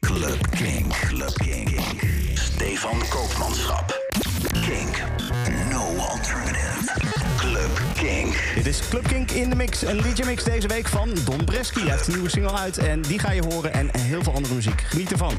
Club Kink. Club Kink. Stefan Koopmanschap. Kink. No alternative. Club Kink. Dit is Club Kink in de mix. Een DJ mix deze week van Don Bresky. Hij heeft een nieuwe single uit en die ga je horen. En heel veel andere muziek. Geniet ervan.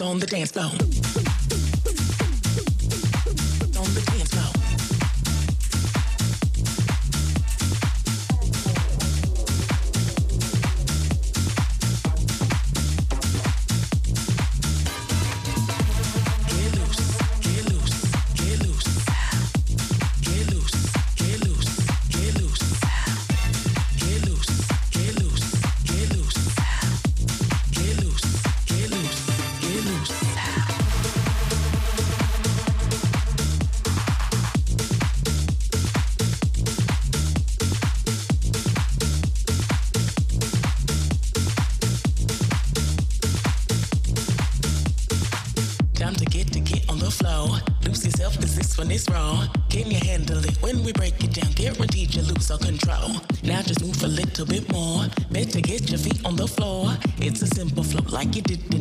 On the dance floor. Like you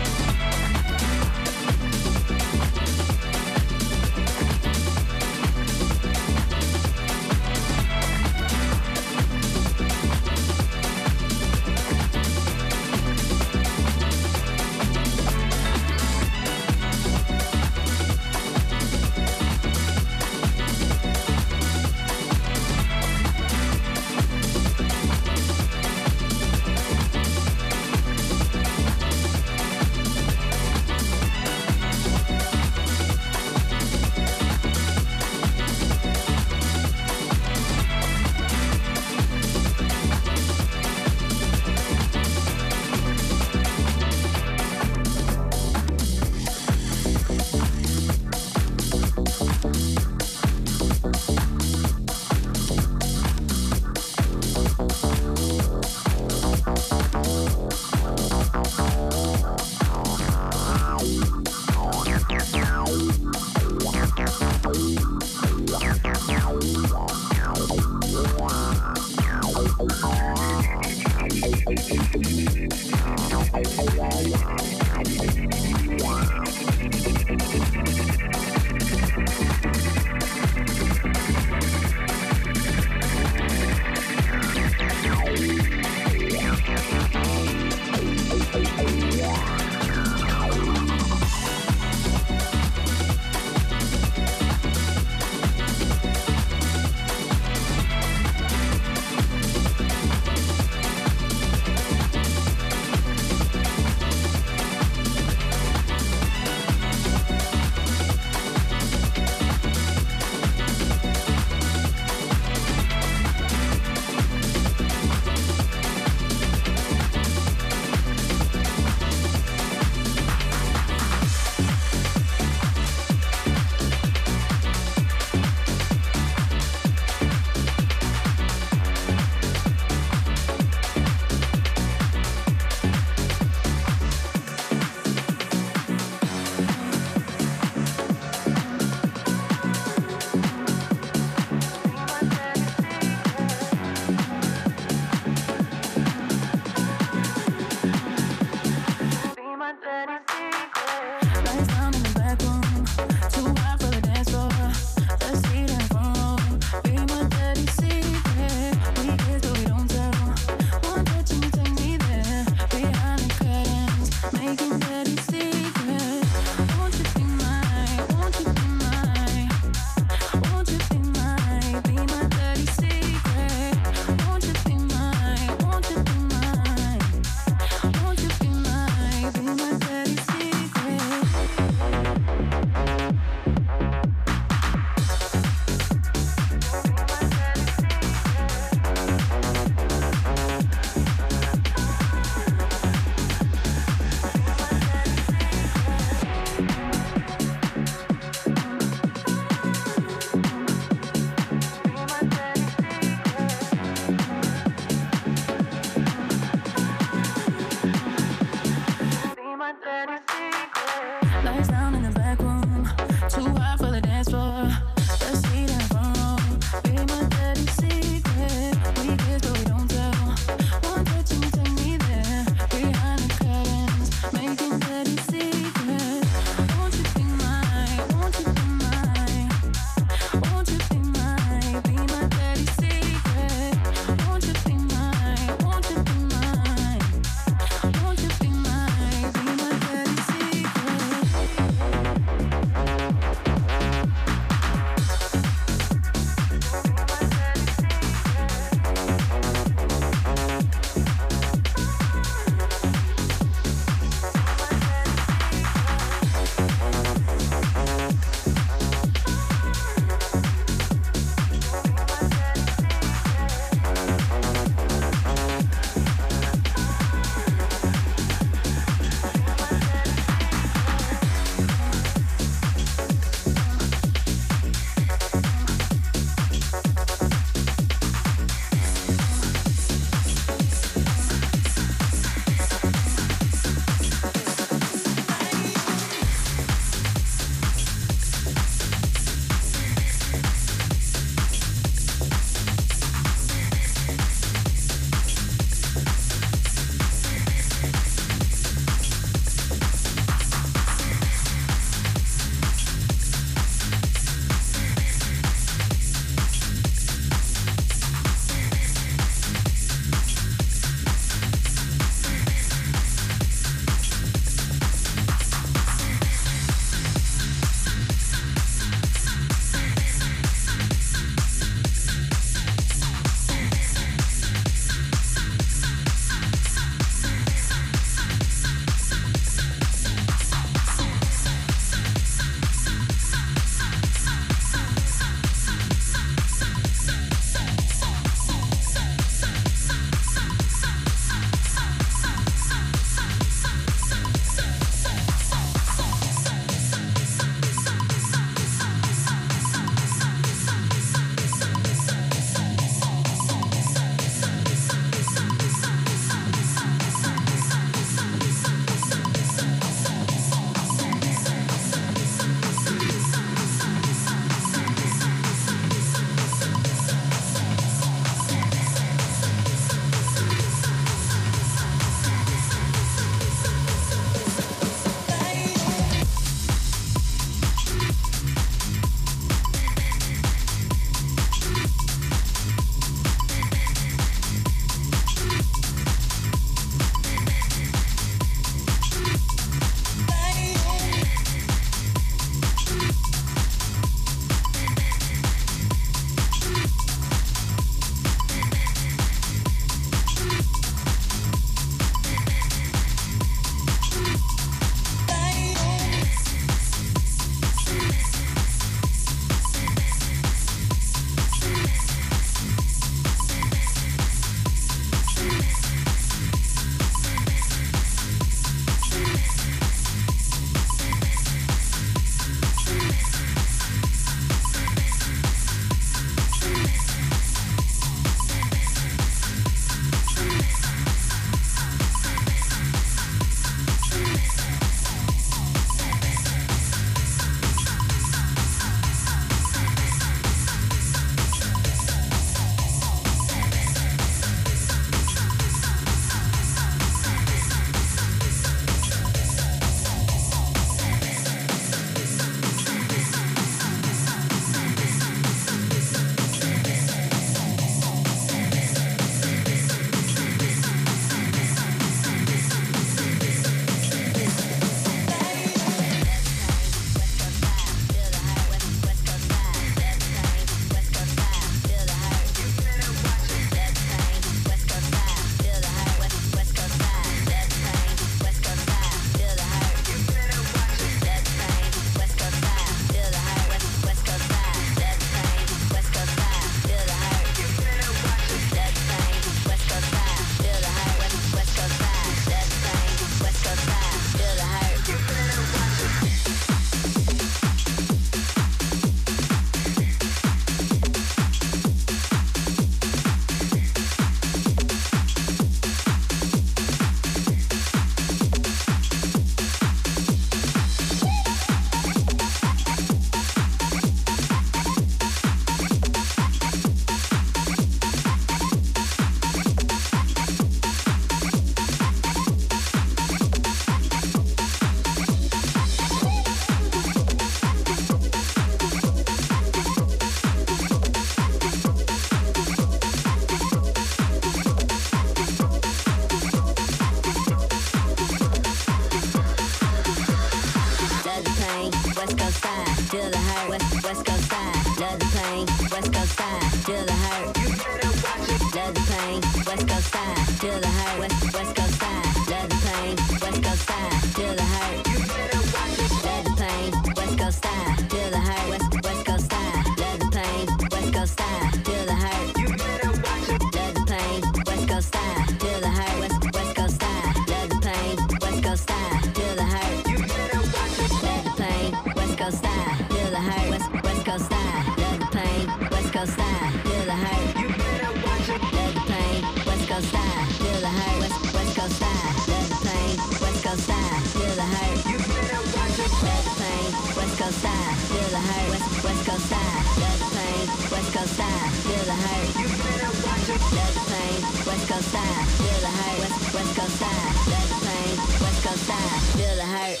West Coast side, feel the hurt.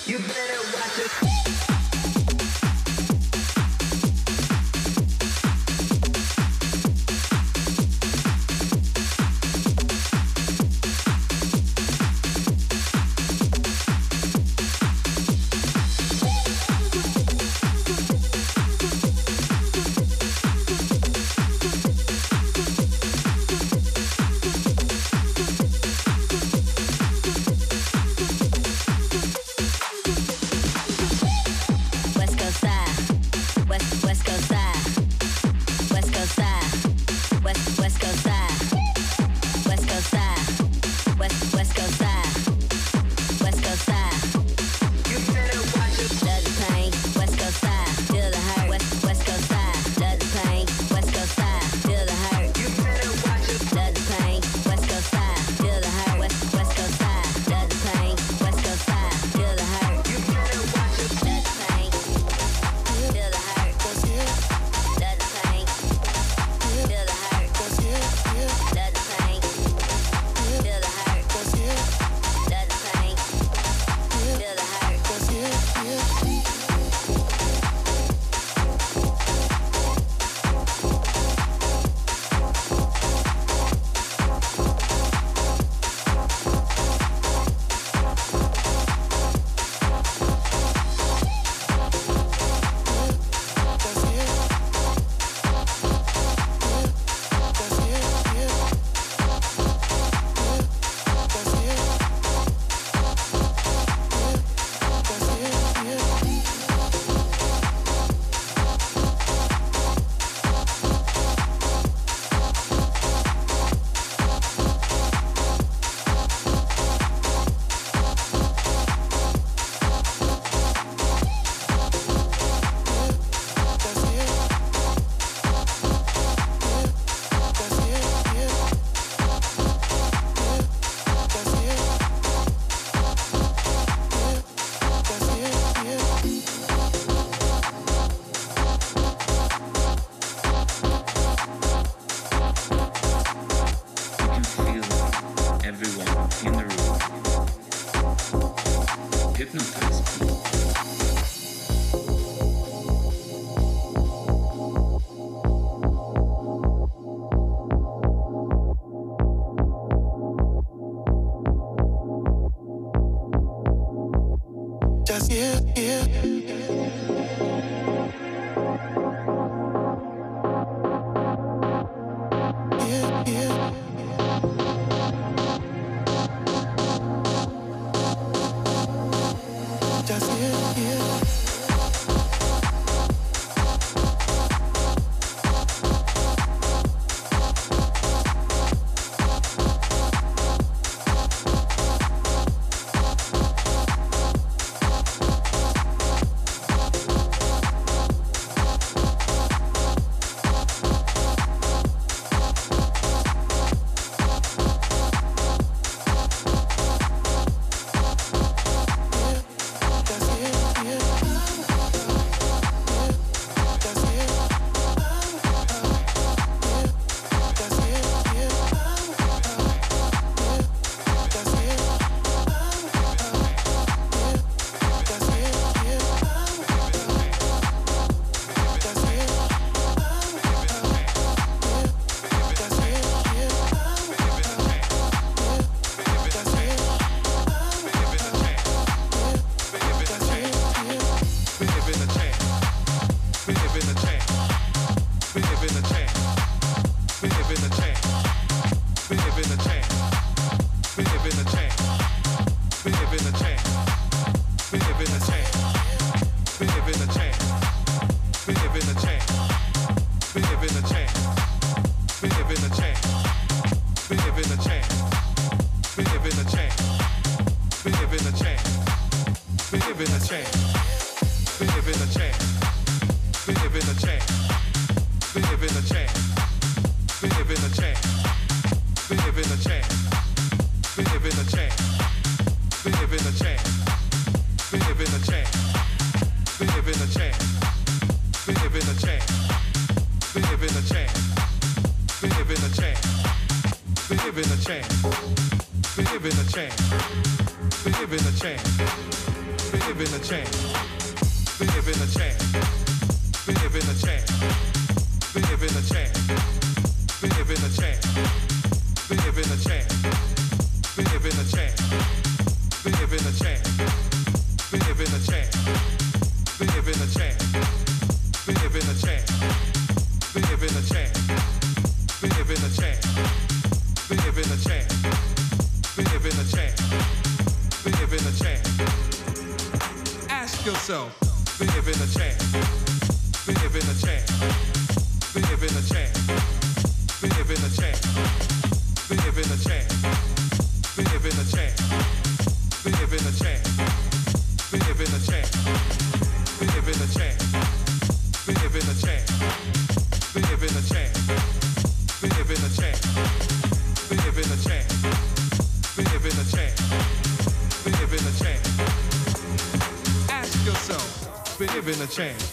chance.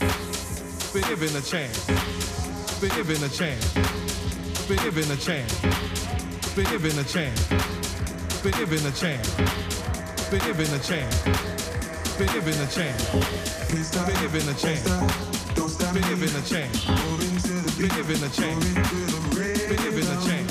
Been given a chance. Been given a chance. Been given a chance. Been given a chance. Been given a chance. Been given a chance. Been given a chance. Been given a chance. Been given a chance. Been given a chance. Been given a chance.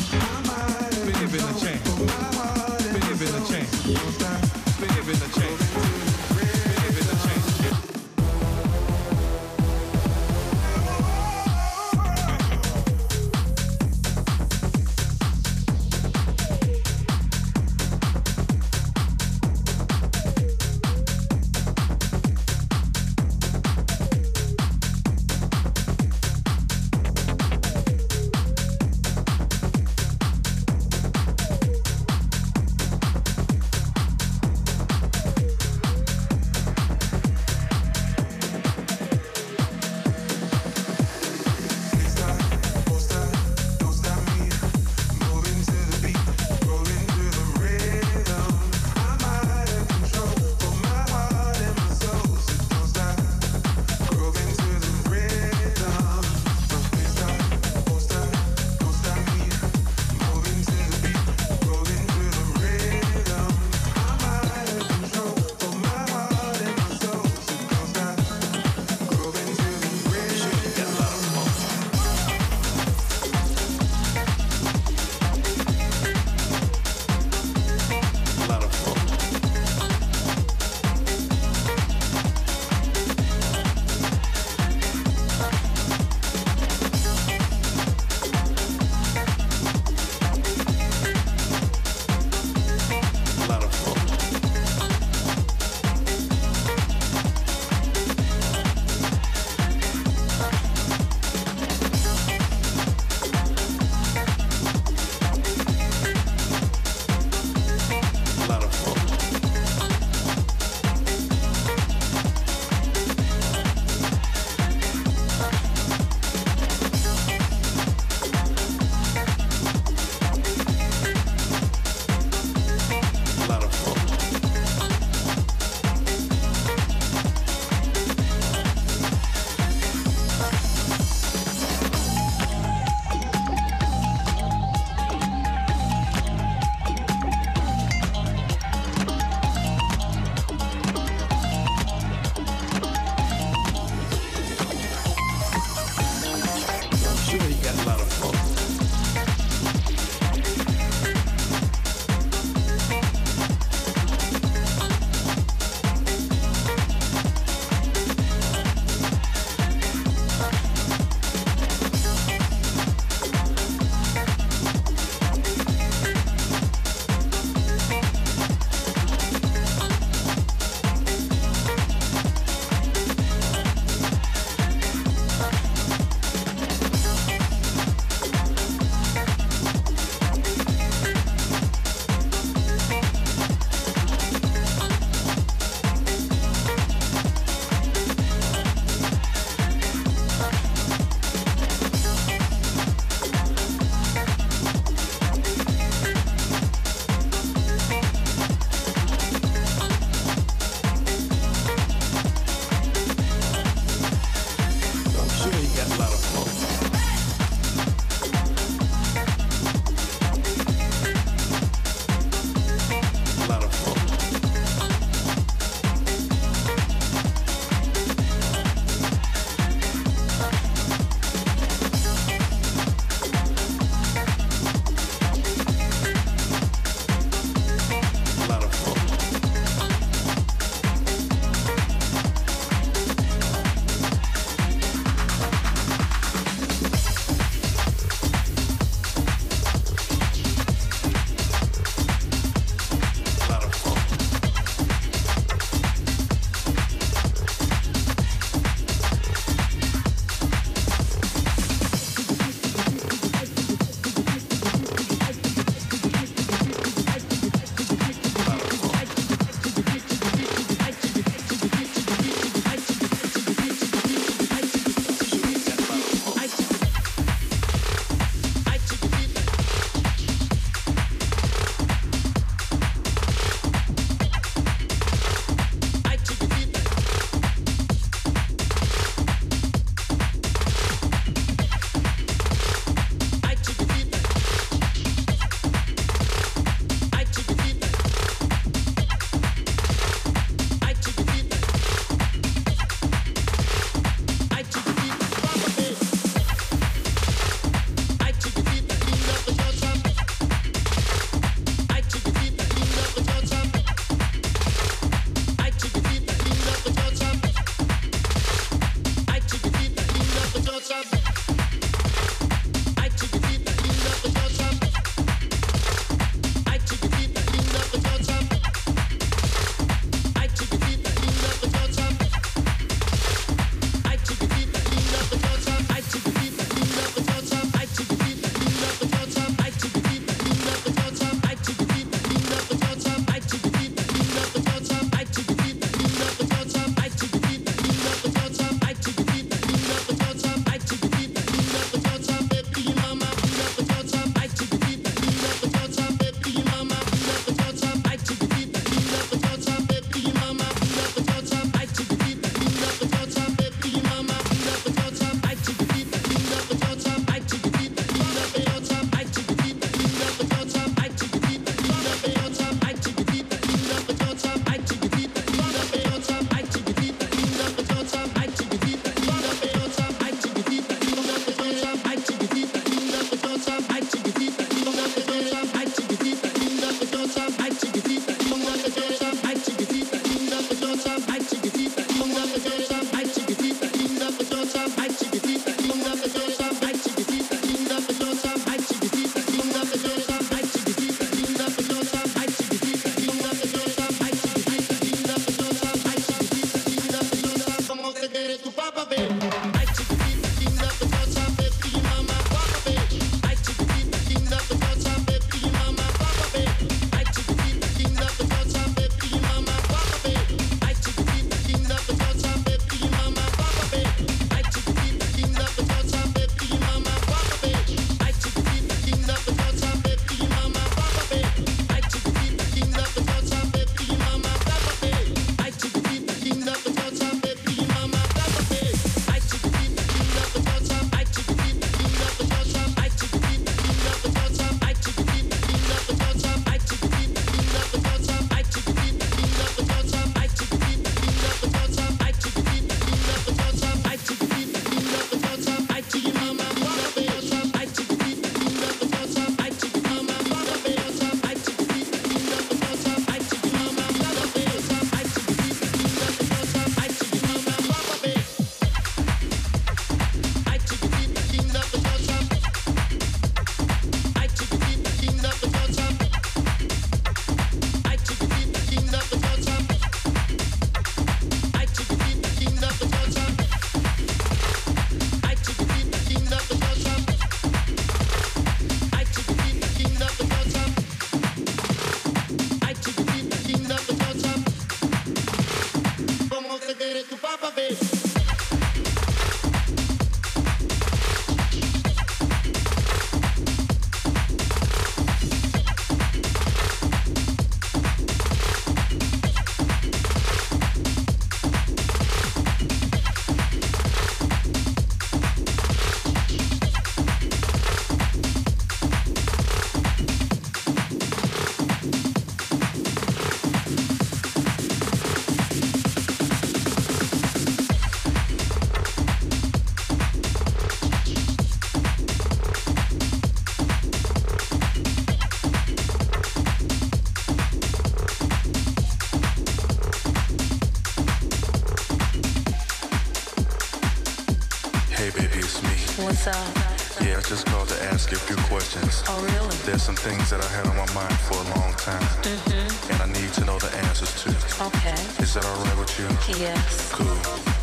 There's some things that I had on my mind for a long time, Mm-hmm. and I need to know the answers to. Okay. Is that all right with you? Yes. Cool.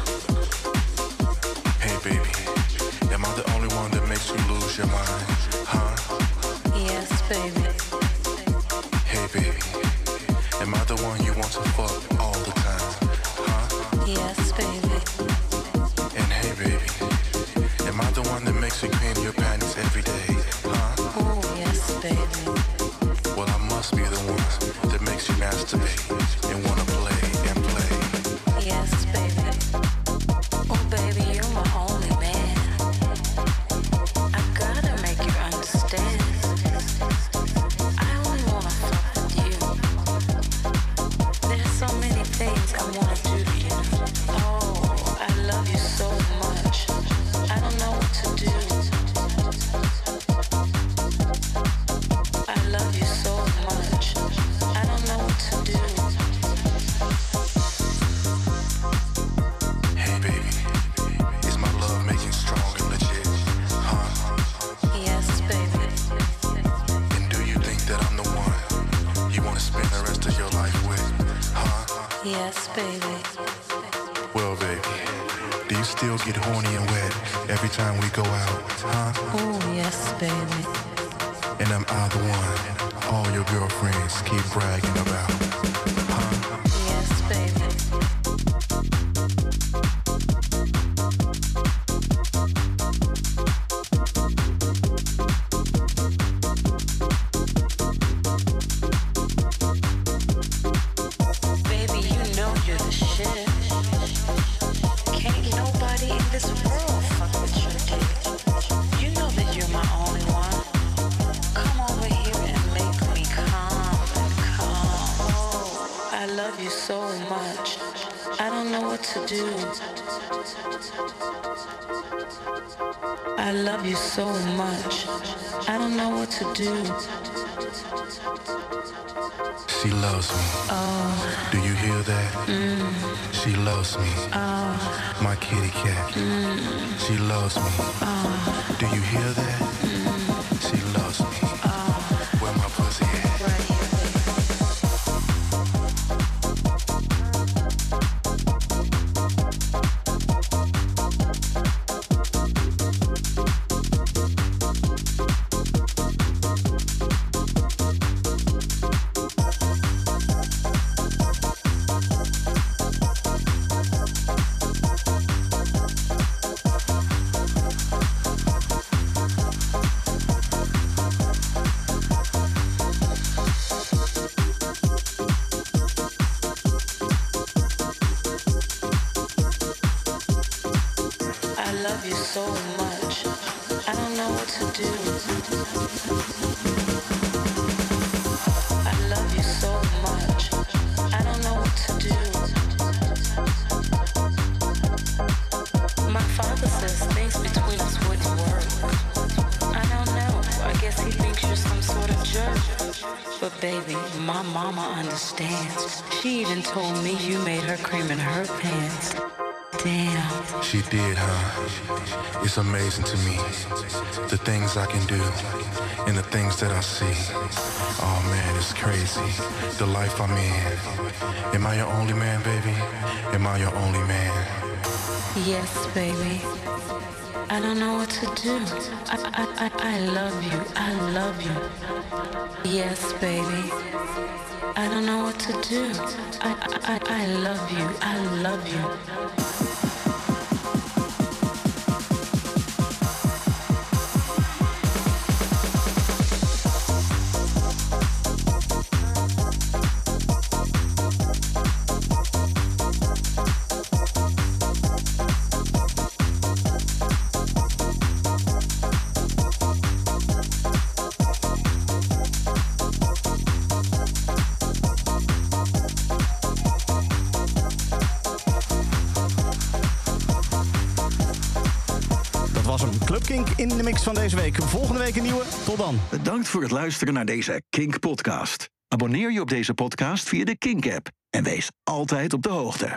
Baby. Well, baby, do you still get horny and wet every time we go out? Huh? Oh, yes, baby. And I'm I the one all your girlfriends keep bragging about? Do you hear that? She loves me. My kitty cat. She loves me. Do you hear that? Understands. She even told me you made her cream in her pants. Damn. She did, huh? It's amazing to me. The things I can do and the things that I see. Oh man, it's crazy. The life I'm in. Am I your only man, baby? Am I your only man? Yes, baby. I don't know what to do. I, I, I, I love you. I love you. Yes, baby. I don't know what to do. I, I, I, love you. I love you. Deze week. Volgende week een nieuwe. Tot dan. Bedankt voor het luisteren naar deze Kink podcast. Abonneer je op deze podcast via de Kink app en wees altijd op de hoogte.